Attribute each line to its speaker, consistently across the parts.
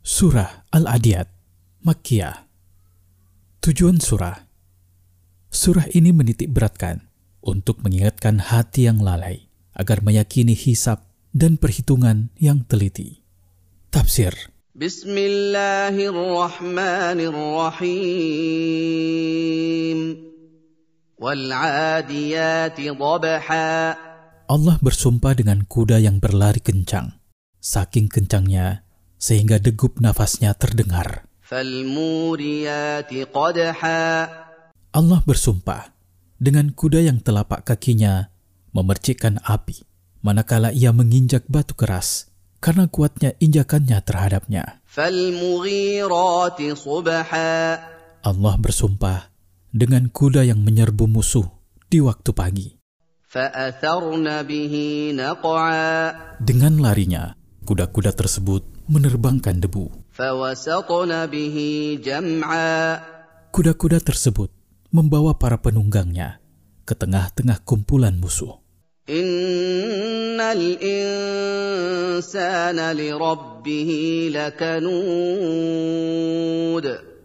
Speaker 1: Surah Al-Adiyat, Makkiyah. Tujuan surah. Surah ini menitik beratkan untuk mengingatkan hati yang lalai agar meyakini hisab dan perhitungan yang teliti. Tafsir.
Speaker 2: Bismillahirrahmanirrahim. Wal'adiyati dhabha.
Speaker 1: Allah bersumpah dengan kuda yang berlari kencang. Saking kencangnya, sehingga degup nafasnya terdengar. Allah bersumpah dengan kuda yang telapak kakinya memercikkan api, manakala ia menginjak batu keras karena kuatnya injakannya terhadapnya. Allah bersumpah dengan kuda yang menyerbu musuh di waktu pagi. Dengan larinya, kuda-kuda tersebut menerbangkan debu. Kuda-kuda tersebut membawa para penunggangnya ke tengah-tengah kumpulan musuh.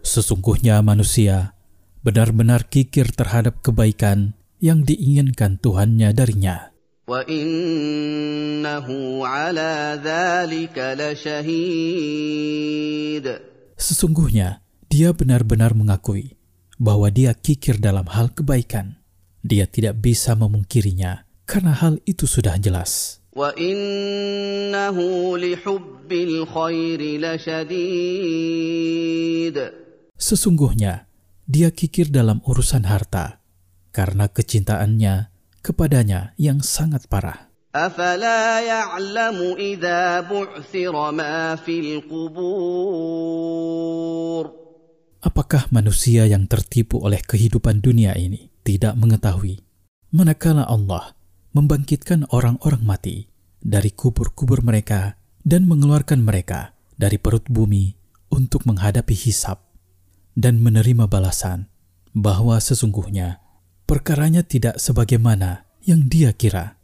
Speaker 1: Sesungguhnya manusia benar-benar kikir terhadap kebaikan yang diinginkan Tuhannya darinya. Sesungguhnya dia benar-benar mengakui bahwa dia kikir dalam hal kebaikan. Dia tidak bisa memungkirinya karena hal itu sudah jelas. Sesungguhnya dia kikir dalam urusan harta karena kecintaannya kepadanya yang sangat parah. Apakah manusia yang tertipu oleh kehidupan dunia ini tidak mengetahui manakala Allah membangkitkan orang-orang mati dari kubur-kubur mereka dan mengeluarkan mereka dari perut bumi untuk menghadapi hisab dan menerima balasan bahwa sesungguhnya perkaranya tidak sebagaimana yang dia kira.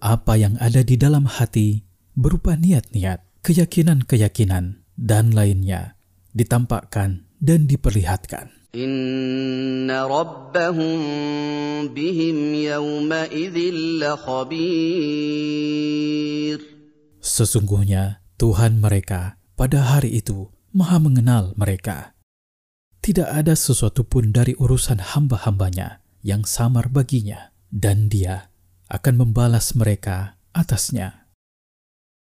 Speaker 1: Apa yang ada di dalam hati berupa niat-niat, keyakinan-keyakinan, dan lainnya ditampakkan dan diperlihatkan.
Speaker 2: Inna rabbahum bihim yawma
Speaker 1: Sesungguhnya Tuhan mereka pada hari itu maha mengenal mereka. Tidak ada sesuatu pun dari urusan hamba-hambanya yang samar baginya, dan dia akan membalas mereka atasnya.